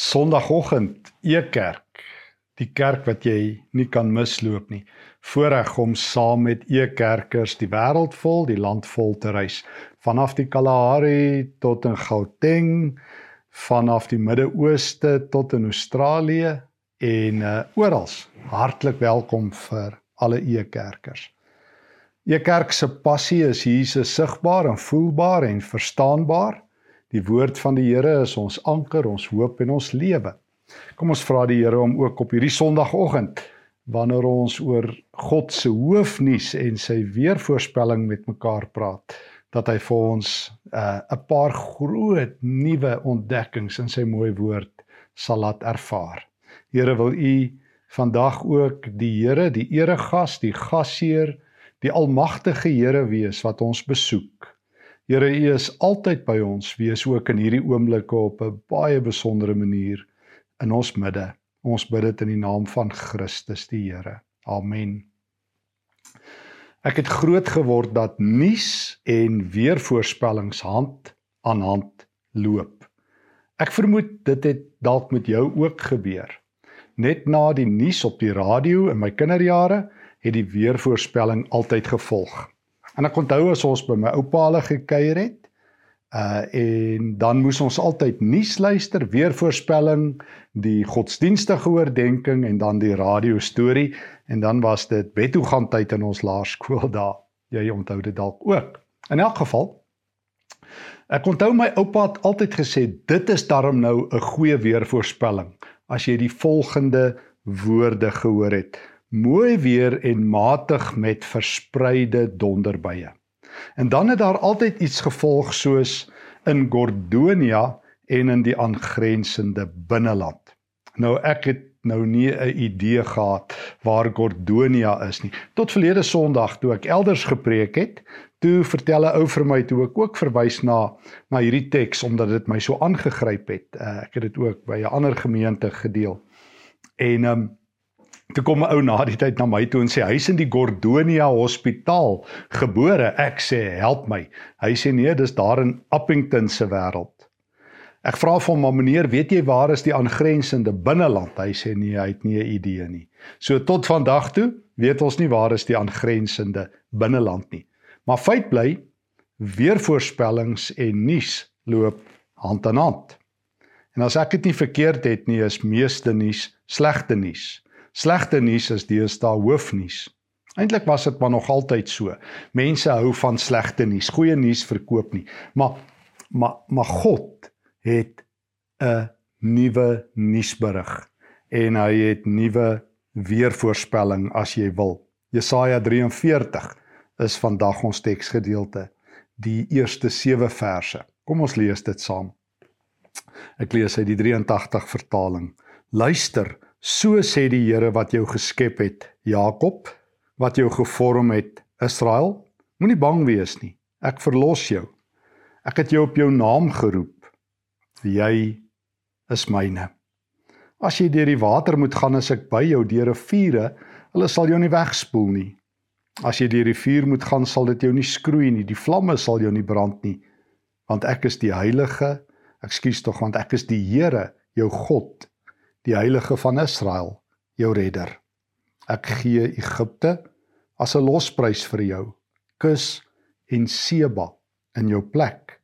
Sondagoggend Ekerk, die kerk wat jy nie kan misloop nie. Voorreg om saam met Ekerkers die wêreld vol, die land vol te reis, vanaf die Kalahari tot in Gauteng, vanaf die Midde-Ooste tot in Australië en uh, oral. Hartlik welkom vir alle Ekerkers. Ekerk se passie is Jesus sigbaar en voelbaar en verstaanbaar. Die woord van die Here is ons anker, ons hoop en ons lewe. Kom ons vra die Here om ook op hierdie Sondagoggend wanneer ons oor God se hoofnuus en sy weervoorspelling met mekaar praat, dat hy vir ons uh, 'n uh, paar groot nuwe ontdekkings in sy mooi woord sal laat ervaar. Here wil U vandag ook die Here, die eregas, die gasheer, die almagtige Here wees wat ons besoek. Here U is altyd by ons, wees ook in hierdie oomblikke op 'n baie besondere manier in ons midde. Ons bid dit in die naam van Christus die Here. Amen. Ek het groot geword dat nuus en weervoorspellings hand aan hand loop. Ek vermoed dit het dalk met jou ook gebeur. Net na die nuus op die radio in my kinderjare het die weervoorspelling altyd gevolg. En ek onthou as ons by my oupa hulle gekuier het, uh en dan moes ons altyd nuus luister, weer voorspelling, die godsdienstige oordeenking en dan die radio storie en dan was dit bed toe gaan tyd in ons laerskool daar. Jy onthou dit dalk ook. In elk geval Ek onthou my oupa het altyd gesê dit is darm nou 'n goeie weervoorspelling as jy die volgende woorde gehoor het mooi weer en matig met verspreide donderbuie. En dan het daar altyd iets gevolg soos in Gordonia en in die aangrensende binneland. Nou ek het nou nie 'n idee gehad waar Gordonia is nie. Tot verlede Sondag toe ek elders gepreek het, toe vertel 'n ou vir my toe ek ook verwys na na hierdie teks omdat dit my so aangegryp het. Uh, ek het dit ook by 'n ander gemeente gedeel. En ehm um, Toe kom 'n ou na die tyd na my toe en sê hy's in die Gordonia Hospitaal gebore. Ek sê help my. Hy sê nee, dis daar in Appington se wêreld. Ek vra vir hom, "Meneer, weet jy waar is die aangrensende binneland?" Hy sê nee, hy het nie 'n idee nie. So tot vandag toe weet ons nie waar is die aangrensende binneland nie. Maar feit bly, weervoorspellings en nuus loop hand aan hand. En as ek dit nie verkeerd het nie, is meeste nuus slegte nuus. Slegte nuus is deesdae hoofnuus. Eintlik was dit maar nog altyd so. Mense hou van slegte nuus. Goeie nuus verkoop nie. Maar maar maar God het 'n nuwe nuusberig en hy het nuwe weervoorspelling as jy wil. Jesaja 43 is vandag ons teksgedeelte, die eerste 7 verse. Kom ons lees dit saam. Ek lees uit die 83 vertaling. Luister So sê die Here wat jou geskep het, Jakob, wat jou gevorm het, Israel, moenie bang wees nie. Ek verlos jou. Ek het jou op jou naam geroep. Jy is myne. As jy deur die water moet gaan, as ek by jou deur riviere, hulle sal jou nie wegspoel nie. As jy deur die vuur moet gaan, sal dit jou nie skroei nie. Die vlamme sal jou nie brand nie, want ek is die heilige, ekskuus tog, want ek is die Here, jou God die heilige van Israel, jou redder. Ek gee Egipte as 'n losprys vir jou, Kus en Seba in jou plek.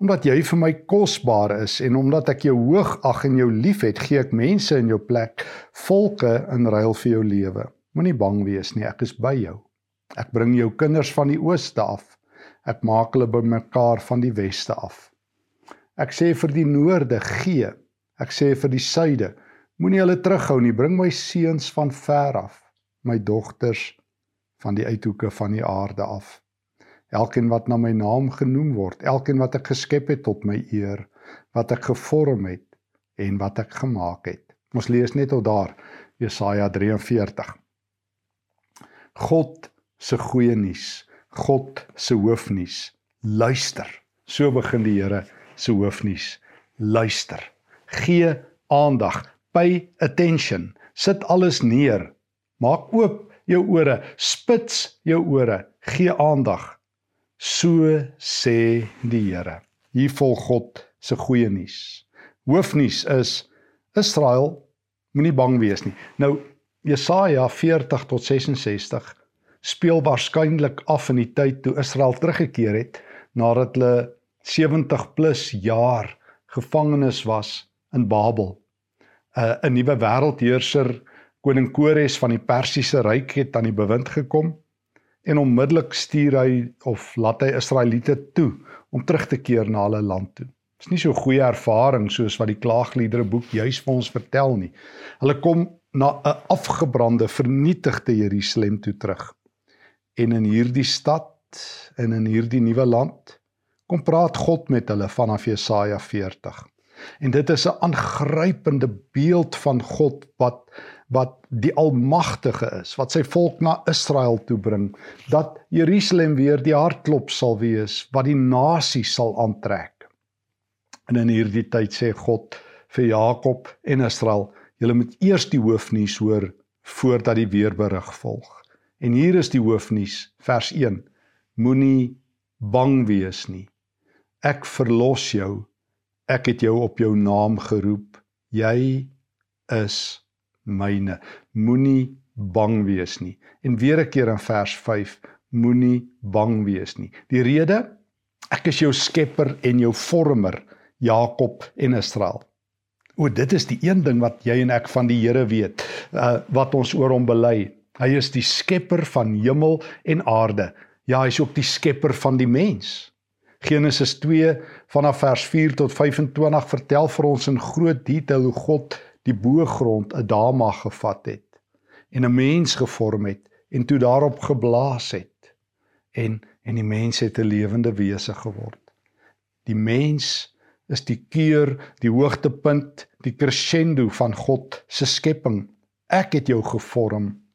Omdat jy vir my kosbaar is en omdat ek jou hoog ag en jou liefhet, gee ek mense in jou plek, volke in ruil vir jou lewe. Moenie bang wees nie, ek is by jou. Ek bring jou kinders van die ooste af. Ek maak hulle bymekaar van die weste af. Ek sê vir die noorde gee. Ek sê vir die suide Moenie hulle terughou nie. Bring my seuns van ver af, my dogters van die uithoeke van die aarde af. Elkeen wat na my naam genoem word, elkeen wat ek geskep het tot my eer, wat ek gevorm het en wat ek gemaak het. Ons lees net tot daar Jesaja 43. God se goeie nuus, God se hoofnuus. Luister. So begin die Here se hoofnuus. Luister. Gee aandag pay attention. Sit alles neer. Maak oop jou ore, spits jou ore, gee aandag. So sê die Here. Hier volg God se goeie nuus. Hoofnuus is Israel moenie bang wees nie. Nou Jesaja 40 tot 66 speel waarskynlik af in die tyd toe Israel teruggekeer het nadat hulle 70 plus jaar gevangenes was in Babel. 'n uh, 'n nuwe wêreldheerser koning Kores van die Persiese ryk het aan die bewind gekom en onmiddellik stuur hy of laat hy Israeliete toe om terug te keer na hulle land toe. Dit is nie so goeie ervaring soos wat die klaagliedere boek juis vir ons vertel nie. Hulle kom na 'n afgebrande, vernietigde Jerusalem toe terug. En in hierdie stad en in hierdie nuwe land kom praat God met hulle vanaf Jesaja 40. En dit is 'n aangrypende beeld van God wat wat die almagtige is, wat sy volk na Israel toe bring, dat Jerusalem weer die hartklop sal wees wat die nasie sal aantrek. En in hierdie tyd sê God vir Jakob en Israel, julle moet eers die hoofnuus hoor voordat die weerberig volg. En hier is die hoofnuus, vers 1. Moenie bang wees nie. Ek verlos jou Ek het jou op jou naam geroep. Jy is myne. Moenie bang wees nie. En weer 'n keer in vers 5, moenie bang wees nie. Die rede, ek is jou skepper en jou vormer, Jakob en Israel. O, dit is die een ding wat jy en ek van die Here weet, uh, wat ons oor hom bely. Hy is die skepper van hemel en aarde. Ja, hy is ook die skepper van die mens. Genesis 2 vanaf vers 4 tot 25 vertel vir ons in groot detail hoe God die boogrond Adama gevat het en 'n mens gevorm het en toe daarop geblaas het en en die mens het 'n lewende wese geword. Die mens is die keur, die hoogtepunt, die crescendo van God se skepping. Ek het jou gevorm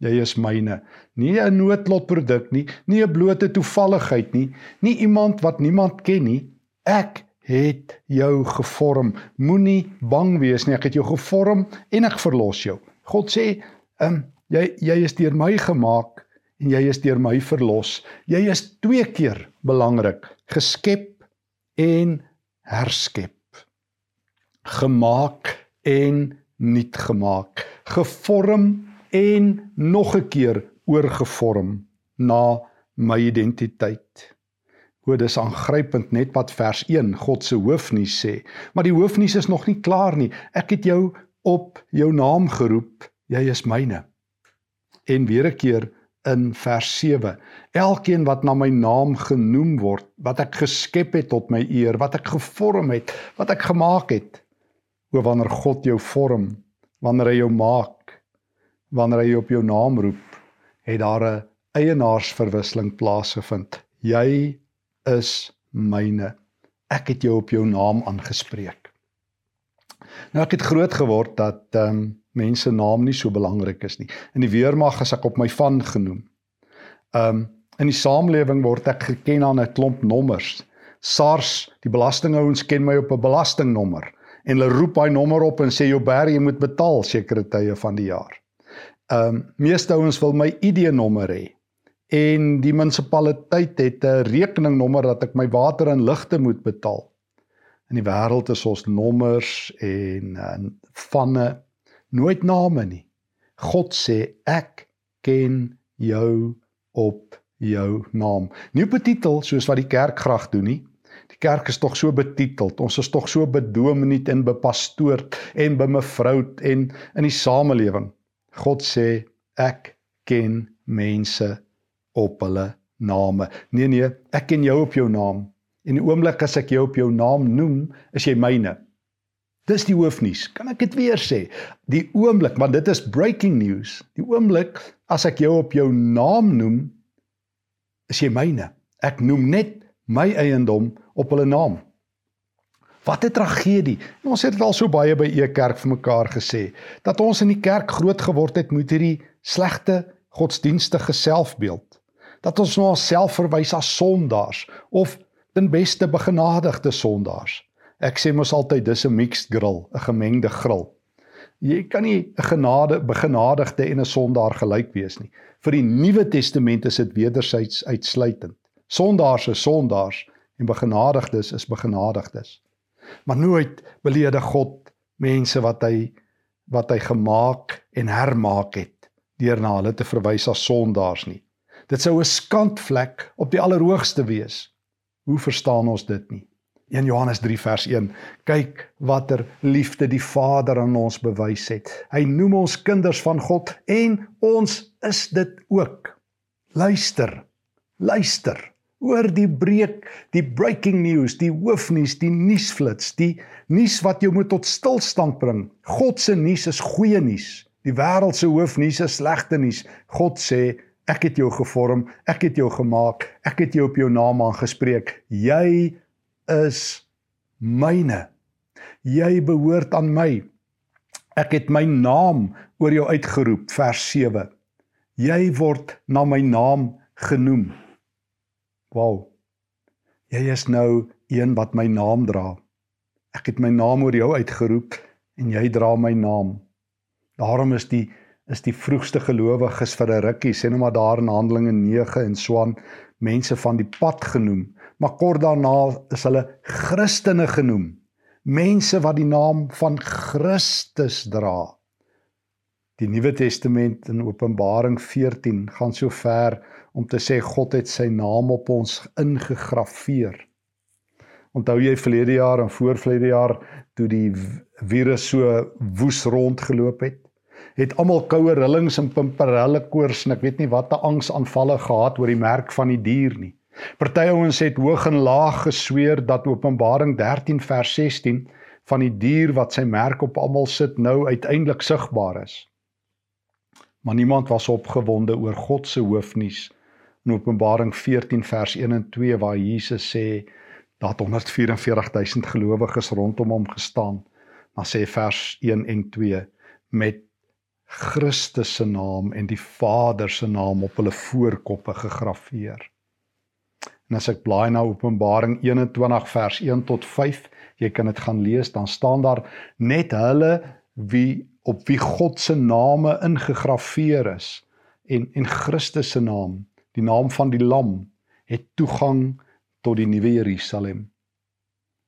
Jy is myne. Nie 'n noodlotproduk nie, nie 'n blote toevalligheid nie, nie iemand wat niemand ken nie. Ek het jou gevorm. Moenie bang wees nie. Ek het jou gevorm en ek verlos jou. God sê, "Ehm um, jy jy is deur my gemaak en jy is deur my verlos. Jy is twee keer belangrik, geskep en herskep. Gemaak en nuut gemaak. Gevorm en nog 'n keer oorgevorm na my identiteit. O, dis aangrypend net wat vers 1 God se hoofnuus sê. Maar die hoofnuus is nog nie klaar nie. Ek het jou op jou naam geroep. Jy is myne. En weer 'n keer in vers 7. Elkeen wat na my naam genoem word, wat ek geskep het tot my eer, wat ek gevorm het, wat ek gemaak het. O wanneer God jou vorm, wanneer hy jou maak, wanneer hy op jou naam roep, het daar 'n eienaarsverwisseling plaasgevind. Jy is myne. Ek het jou op jou naam aangespreek. Nou ek het groot geword dat ehm um, mense naam nie so belangrik is nie. In die weermag as ek op my van genoem. Ehm um, in die samelewing word ek geken aan 'n klomp nommers. SARS, die belastingouens ken my op 'n belastingnommer en hulle roep daai nommer op en sê jou berg jy moet betaal sekere tye van die jaar. Ehm um, meeste ouens wil my ID-nommer hê. En die munisipaliteit het 'n rekeningnommer dat ek my water en ligte moet betaal. In die wêreld is ons nommers en en vanne nooit name nie. God sê ek ken jou op jou naam. Nie op 'n titel soos wat die kerk graag doen nie. Die kerk is tog so betiteld. Ons is tog so bedominee en bepastoord en bemevrou en in die samelewing. God sê ek ken mense op hulle name. Nee nee, ek ken jou op jou naam. En die oomblik as ek jou op jou naam noem, is jy myne. Dis die hoofnuus. Kan ek dit weer sê? Die oomblik, want dit is breaking news. Die oomblik as ek jou op jou naam noem, is jy myne. Ek noem net my eiendom op hulle naam. Wat 'n tragedie. En ons het dit al so baie by e kerk vir mekaar gesê dat ons in die kerk groot geword het met hierdie slegte godsdienstige selfbeeld. Dat ons nou onsself verwys as sondaars of ten beste begenadigde sondaars. Ek sê mos altyd dis 'n mixed grill, 'n gemengde grill. Jy kan nie 'n genade begenadigde en 'n sondaar gelyk wees nie. Vir die Nuwe Testament is dit wedersyds uitsluitend. Sondaars is sondaars en begenadigdes is begenadigdes maar nooit belede God mense wat hy wat hy gemaak en hermaak het deur na hulle te verwys as sondaars nie. Dit sou 'n skandvlek op die allerhoogste wees. Hoe verstaan ons dit nie? 1 Johannes 3 vers 1. Kyk watter liefde die Vader aan ons bewys het. Hy noem ons kinders van God en ons is dit ook. Luister. Luister. Oor die breek, die breaking news, die hoofnuus, die nuusflits, die nuus wat jou moet tot stilstand bring. God se nuus is goeie nuus. Die wêreld se hoofnuus is slegte nuus. God sê ek het jou gevorm, ek het jou gemaak, ek het jou op jou naam aangespreek. Jy is myne. Jy behoort aan my. Ek het my naam oor jou uitgeroep vers 7. Jy word na my naam genoem. Wow. Jy is nou een wat my naam dra. Ek het my naam oor jou uitgeroep en jy dra my naam. Daarom is die is die vroegste gelowiges vir 'n rukkie sê nou maar daar in Handelinge 9 en Swan mense van die pad genoem maar kort daarna is hulle Christene genoem. Mense wat die naam van Christus dra. Die Nuwe Testament in Openbaring 14 gaan so ver om te sê God het sy naam op ons ingegrafieer. Onthou jy verlede jaar en voorverlede jaar toe die virus so woes rondgeloop het? Het almal koue rillings en pimperelle koors en ek weet nie watter angsaanvalle gehad oor die merk van die dier nie. Party ouens het hoog en laag gesweer dat Openbaring 13 vers 16 van die dier wat sy merk op almal sit nou uiteindelik sigbaar is. Maar niemand was opgewonde oor God se hoofnuus in Openbaring 14 vers 1 en 2 waar Jesus sê dat 144000 gelowiges rondom hom gestaan. Dan sê vers 1 en 2 met Christus se naam en die Vader se naam op hulle voorkoppe gegraveer. En as ek blaai na Openbaring 21 vers 1 tot 5, jy kan dit gaan lees, dan staan daar net hulle wie op wie God se name ingegrafieer is en en Christus se naam, die naam van die lam, het toegang tot die nuwe Jerusalem.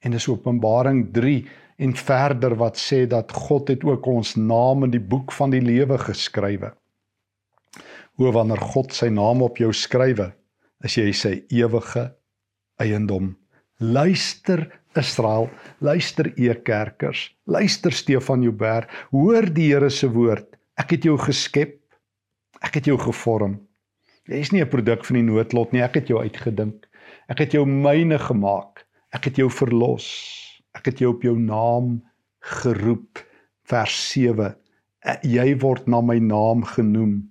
En dis Openbaring 3 en verder wat sê dat God het ook ons naam in die boek van die lewe geskrywe. Hoe wanneer God sy naam op jou skrywe, is jy sy ewige eiendom. Luister Israel, luister e kerkers, luister Stefan Joubert, hoor die Here se woord. Ek het jou geskep. Ek het jou gevorm. Jy is nie 'n produk van die noodlot nie, ek het jou uitgedink. Ek het jou myne gemaak. Ek het jou verlos. Ek het jou op jou naam geroep. Vers 7. Jy word na my naam genoem.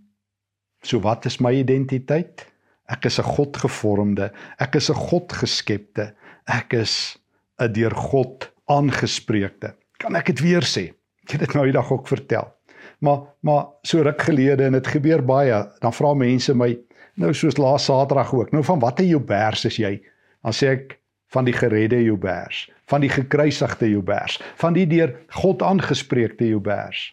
So wat is my identiteit? Ek is 'n Godgevormde, ek is 'n Godgeskepte, ek is 'n deur God aangespreekte. Kan ek dit weer sê? Ek het dit nou die dag ook vertel. Maar maar so ruk gelede en dit gebeur baie, dan vra mense my nou soos laas Saterdag ook. Nou van watter Joubers is jy? Dan sê ek van die geredde Joubers, van die gekruisigde Joubers, van die deur God aangespreekte Joubers.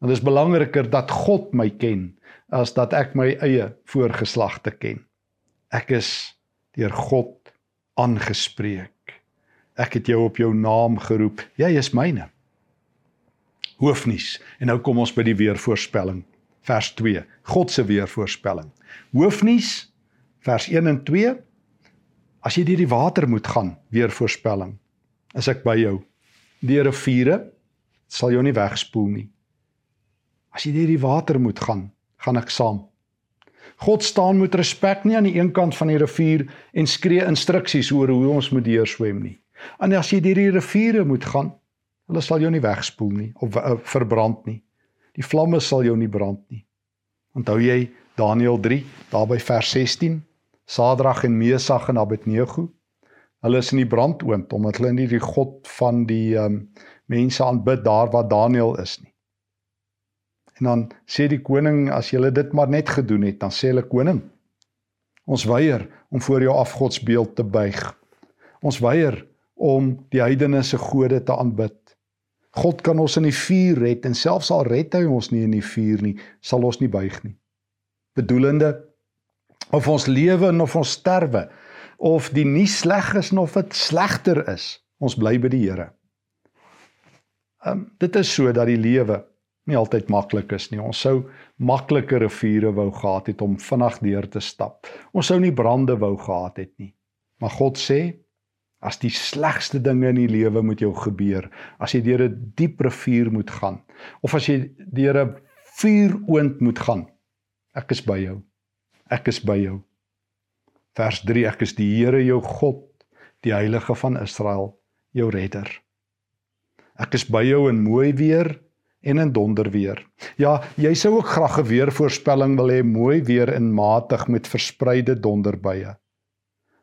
Want dit is belangriker dat God my ken as dat ek my eie voorgeslagte ken. Ek is deur God aangespreek. Ek het jou op jou naam geroep. Jy is myne. Hoofnuus. En nou kom ons by die weervoorspelling. Vers 2. God se weervoorspelling. Hoofnuus vers 1 en 2. As jy deur die water moet gaan, weervoorspelling. Is ek by jou? Deur riviere sal jou nie wegspoel nie. As jy deur die water moet gaan, gaan ek saam. God staan met respek nie aan die een kant van die rivier en skree instruksies oor hoe ons moet deur swem nie. En as jy deur die riviere moet gaan, hulle sal jou nie wegspoel nie of uh, verbrand nie. Die vlamme sal jou nie brand nie. Onthou jy Daniël 3, daar by vers 16, Sadrag en Mesag en Abednego? Hulle is in die brandoond omdat hulle nie die God van die um, mense aanbid daar waar Daniël is nie. En dan sê die koning as jy dit maar net gedoen het, dan sê hulle koning, ons weier om voor jou afgodsbeeld te buig. Ons weier om die heidene se gode te aanbid. God kan ons in die vuur red en selfs al red hy ons nie in die vuur nie, sal ons nie buig nie. Bedoelende of ons lewe of ons sterwe of die nie sleg is of dit slegter is, ons bly by die Here. um, dit is so dat die lewe nie altyd maklik is nie. Ons sou makliker riviere wou gehad het om vinnig deur te stap. Ons sou nie brande wou gehad het nie. Maar God sê as die slegste dinge in die lewe met jou gebeur, as jy deur 'n diep rivier moet gaan of as jy deur 'n vuuroond moet gaan, ek is by jou. Ek is by jou. Vers 3 Ek is die Here jou God, die Heilige van Israel, jou redder. Ek is by jou in mooi weer en in donder weer. Ja, jy sou ook graag 'n weervoorspelling wil hê mooi weer en matig met verspreide donderbuie.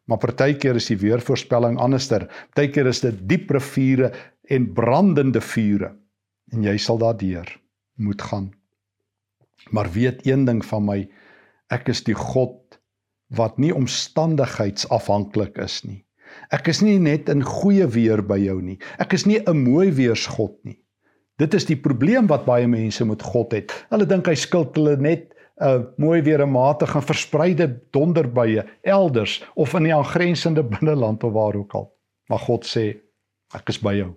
Maar partykeer is die weervoorspelling anderster. Partykeer is dit diep riviere en brandende vure en jy sal daardeur moet gaan. Maar weet een ding van my, ek is die God wat nie omstandigheidsafhanklik is nie. Ek is nie net in goeie weer by jou nie. Ek is nie 'n mooi weersgod nie. Dit is die probleem wat baie mense met God het. Hulle dink hy skuld hulle net 'n uh, mooi weer 'n matige en verspreide donderbuie elders of in die aangrensende binneland of waar ook al. Maar God sê ek is by jou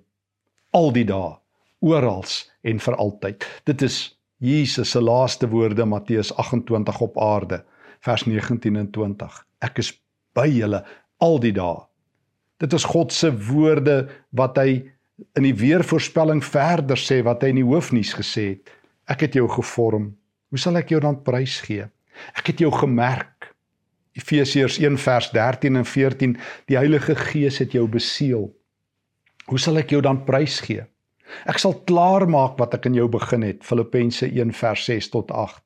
al die dae, oral en vir altyd. Dit is Jesus se laaste woorde Matteus 28 op aarde vers 19 en 20. Ek is by julle al die dae. Dit is God se woorde wat hy in die weervoorspelling verder sê wat hy in die hoofnuus gesê het. Ek het jou gevorm. Hoe sal ek jou dan prys gee? Ek het jou gemerk. Efesiërs 1 vers 13 en 14. Die Heilige Gees het jou beseël. Hoe sal ek jou dan prys gee? Ek sal klaar maak wat ek in jou begin het. Filippense 1 vers 6 tot 8.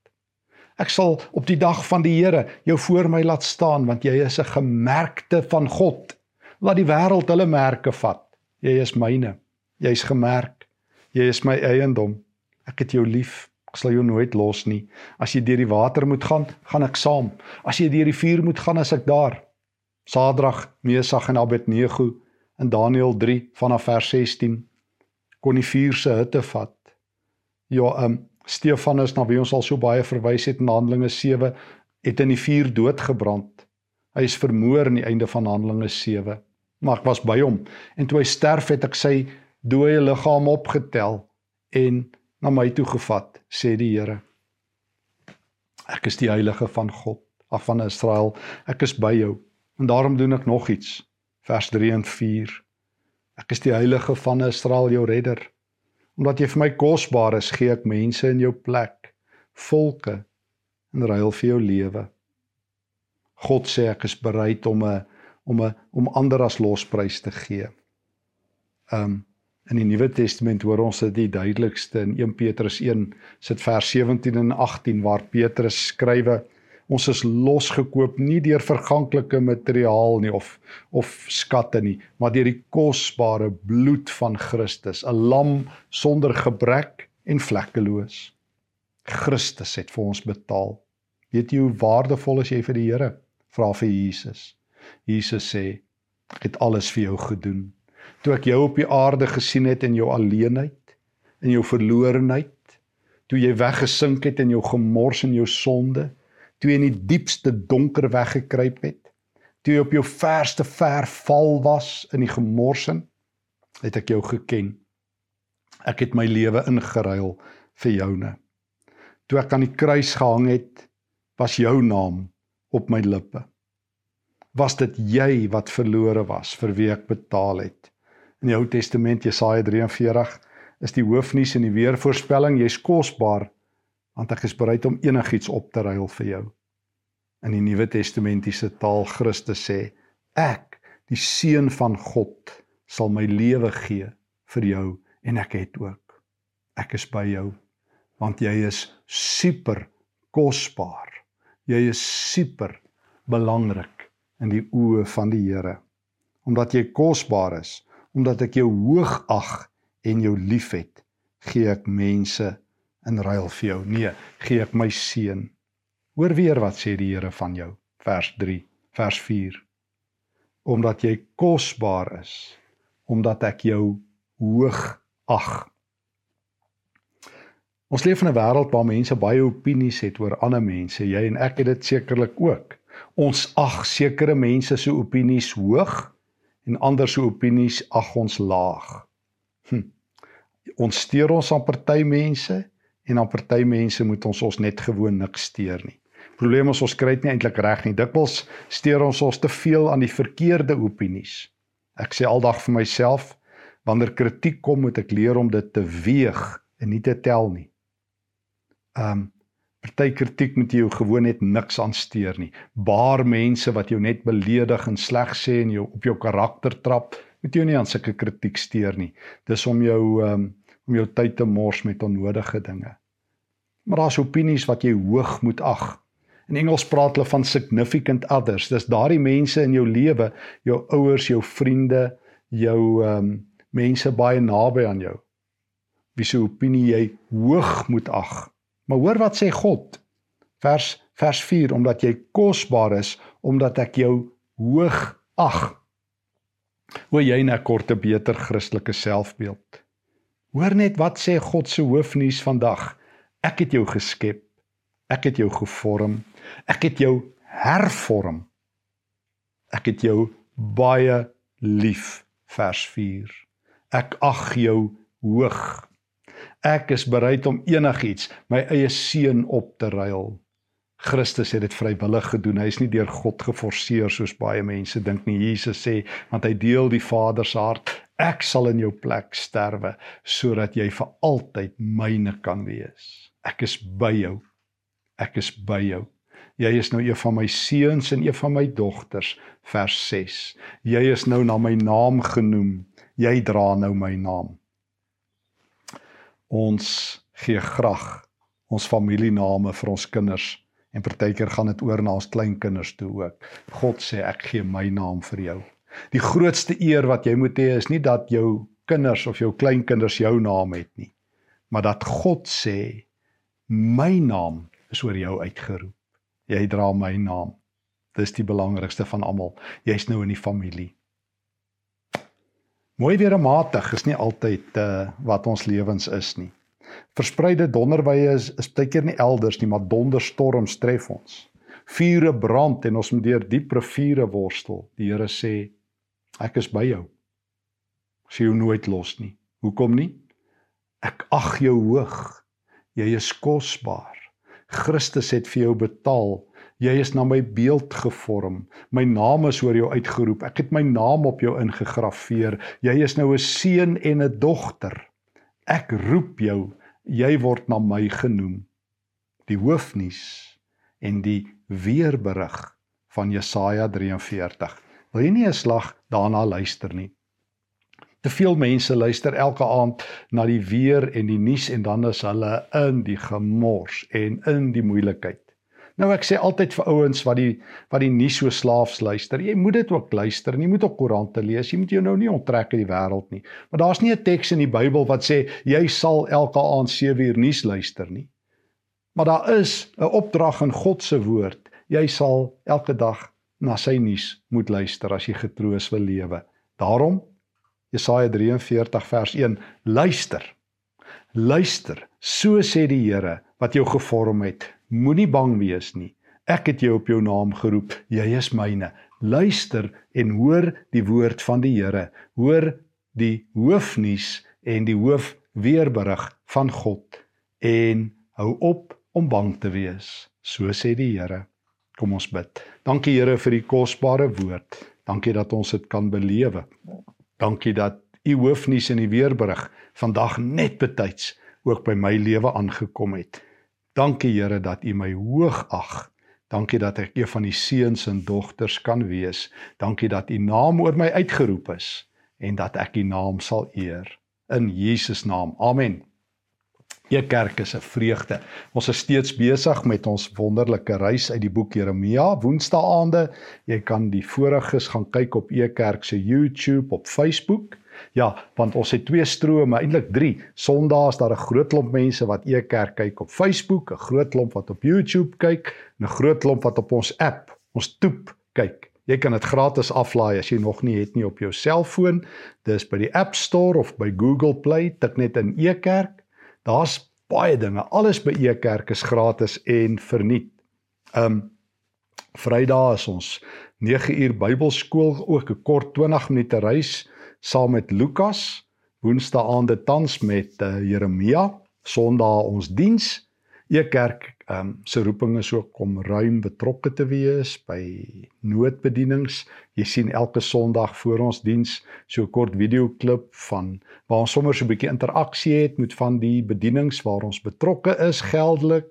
Ek sal op die dag van die Here jou voor my laat staan want jy is 'n gemerkte van God. Laat die wêreld hulle merke vat. Jy is myne. Jy's gemerk. Jy is my eiendom. Ek het jou lief. Ek sal jou nooit los nie. As jy deur die water moet gaan, gaan ek saam. As jy deur die vuur moet gaan, is ek daar. Sadrag, Mesach en Abednego in Daniël 3 vanaf vers 16 kon die vuur se hitte vat. Ja, ehm um, Stefanus na wie ons al so baie verwys het in Handelinge 7 het in die vuur doodgebrand. Hy is vermoor aan die einde van Handelinge 7 maar ek was by hom. En toe hy sterf het ek sy dooie liggaam opgetel en na my toe gevat sê die Here. Ek is die heilige van God af van Israel. Ek is by jou. En daarom doen ek nog iets. Vers 3 en 4 ek is die heilige van Israel jou redder omdat jy vir my kosbaar is gee ek mense in jou plek volke en ruil vir jou lewe God sê ek is bereid om 'n om 'n om ander as losprys te gee. Um in die Nuwe Testament hoor ons dit die duidelikste in 1 Petrus 1 sit vers 17 en 18 waar Petrus skrywe ons is losgekoop nie deur verganklike materiaal nie of of skatte nie maar deur die kosbare bloed van Christus 'n lam sonder gebrek en vlekkeloos. Christus het vir ons betaal. Weet jy hoe waardevol is jy vir die Here? Vra vir Jesus. Jesus sê ek het alles vir jou gedoen. Toe ek jou op die aarde gesien het in jou alleenheid, in jou verlorenheid, toe jy weggesink het in jou gemors en jou sonde, toe jy in die diepste donker weggekruip het, toe jy op jou verste ver val was in die gemorsen, het ek jou geken. Ek het my lewe ingeruil vir joune. Toe ek aan die kruis gehang het, was jou naam op my lippe was dit jy wat verlore was vir wie ek betaal het. In die Ou Testament Jesaja 43 is die hoofnuus en die weervoorspelling jy's kosbaar want ek is bereid om enigiets op te ruil vir jou. In die Nuwe Testamentiese taal Christus sê ek die seun van God sal my lewe gee vir jou en ek het ook. Ek is by jou want jy is super kosbaar. Jy is super belangrik in die oë van die Here. Omdat jy kosbaar is, omdat ek jou hoog ag en jou liefhet, gee ek mense in ruil vir jou. Nee, gee ek my seun. Hoor weer wat sê die Here van jou. Vers 3, vers 4. Omdat jy kosbaar is, omdat ek jou hoog ag. Ons leef in 'n wêreld waar mense baie opinies het oor ander mense. Jy en ek het dit sekerlik ook. Ons ag sekere mense se opinies hoog en ander se opinies ag ons laag. Hm. ons steur ons aan party mense en aan party mense moet ons ons net gewoon niks steur nie. Probleem is ons kry dit nie eintlik reg nie. Dikwels steur ons ons te veel aan die verkeerde opinies. Ek sê aldag vir myself, wanneer kritiek kom, moet ek leer om dit te weeg en nie te tel nie. Um party kritiek moet jy jou gewoon net niks aansteur nie. Baar mense wat jou net beledig en sleg sê en jou op jou karakter trap, moet jy nie aan sulke kritiek steur nie. Dis om jou um om jou tyd te mors met onnodige dinge. Maar daar's opinies wat jy hoog moet ag. In Engels praat hulle van significant others. Dis daardie mense in jou lewe, jou ouers, jou vriende, jou um mense baie naby aan jou. Wie se opinie jy hoog moet ag. Maar hoor wat sê God. Vers vers 4 omdat jy kosbaar is omdat ek jou hoog ag. Hoe jy 'n korte beter Christelike selfbeeld. Hoor net wat sê God se hoofnuus vandag. Ek het jou geskep. Ek het jou gevorm. Ek het jou hervorm. Ek het jou baie lief. Vers 4. Ek ag jou hoog. Ek is bereid om enigiets, my eie seun op te ruil. Christus het dit vrywillig gedoen. Hy is nie deur God geforseer soos baie mense dink nie. Jesus sê, want hy deel die Vader se hart. Ek sal in jou plek sterwe sodat jy vir altyd myne kan wees. Ek is by jou. Ek is by jou. Jy is nou een van my seuns en een van my dogters vers 6. Jy is nou na my naam genoem. Jy dra nou my naam. Ons gee graag ons familiename vir ons kinders en partykeer gaan dit oor na ons kleinkinders toe ook. God sê ek gee my naam vir jou. Die grootste eer wat jy moet hê is nie dat jou kinders of jou kleinkinders jou naam het nie, maar dat God sê my naam is oor jou uitgeroep. Jy dra my naam. Dis die belangrikste van almal. Jy's nou in die familie. Mooi weer matig is nie altyd uh, wat ons lewens is nie. Verspreide donderwye is is baie keer nie elders nie, maar donderstorms tref ons. Vure brand en ons moet deur diep riviere worstel. Die Here sê Ek is by jou. Ek sien jou nooit los nie. Hoekom nie? Ek ag jou hoog. Jy is kosbaar. Christus het vir jou betaal. Jy is na my beeld gevorm. My naam is oor jou uitgeroep. Ek het my naam op jou ingegrafieer. Jy is nou 'n seun en 'n dogter. Ek roep jou. Jy word na my genoem. Die hoofnuus en die weerberig van Jesaja 43 wil jy nie 'n slag daarna luister nie. Te veel mense luister elke aand na die weer en die nuus en dan is hulle in die gemors en in die moeilikheid. Nou ek sê altyd vir ouens wat die wat die nuus so slaafs luister, jy moet dit ook luister en jy moet ook koerante lees. Jy moet jou nou nie onttrek uit die wêreld nie. Maar daar's nie 'n teks in die Bybel wat sê jy sal elke aand 7 uur nuus luister nie. Maar daar is 'n opdrag in God se woord. Jy sal elke dag na sy nuus moet luister as jy getroos wil lewe. Daarom Jesaja 43 vers 1: Luister. Luister. So sê die Here wat jou gevorm het. Moenie bang wees nie. Ek het jou op jou naam geroep. Jy is myne. Luister en hoor die woord van die Here. Hoor die hoofnuus en die hoofweerberig van God en hou op om bang te wees. So sê die Here. Kom ons bid. Dankie Here vir u kosbare woord. Dankie dat ons dit kan belewe. Dankie dat u hoofnuus in die weerberig vandag net betyds ook by my lewe aangekom het. Dankie Here dat u my hoog ag. Dankie dat ek een van die seuns en dogters kan wees. Dankie dat u naam oor my uitgeroep is en dat ek u naam sal eer in Jesus naam. Amen. Ee kerk is 'n vreugde. Ons is steeds besig met ons wonderlike reis uit die boek Jeremia. Woensdaande, jy kan die voriges gaan kyk op Ee kerk se YouTube, op Facebook. Ja, want ons het twee strome, eintlik 3. Sondae is daar 'n groot klomp mense wat Ee kerk kyk op Facebook, 'n groot klomp wat op YouTube kyk, en 'n groot klomp wat op ons app, ons toep kyk. Jy kan dit gratis aflaai as jy nog nie het nie op jou selfoon. Dis by die App Store of by Google Play, tik net in Ee kerk Daar's baie dinge. Alles by Ekerk is gratis en verniet. Um Vrydag is ons 9 uur Bybelskool ook 'n kort 20 minute reis saam met Lukas Woensdae aande tans met uh, Jeremia, Sondae ons diens. Ekerk ehm um, se roeping is ook om ruim betrokke te wees by noodbedienings. Jy sien elke Sondag voor ons diens so 'n kort videoklip van waar ons sommer so 'n bietjie interaksie het met van die bedienings waar ons betrokke is geldelik.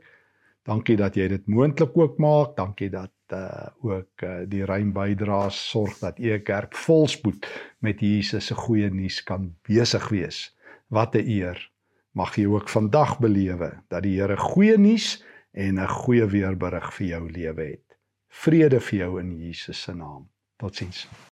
Dankie dat jy dit moontlik ook maak. Dankie dat uh ook uh, die ruim bydraes sorg dat u kerk volspoed met Jesus se goeie nuus kan besig wees. Wat 'n eer mag jy ook vandag belewe dat die Here goeie nuus en 'n goeie weerberig vir jou lewe het. Vrede vir jou in Jesus se naam. Totsiens.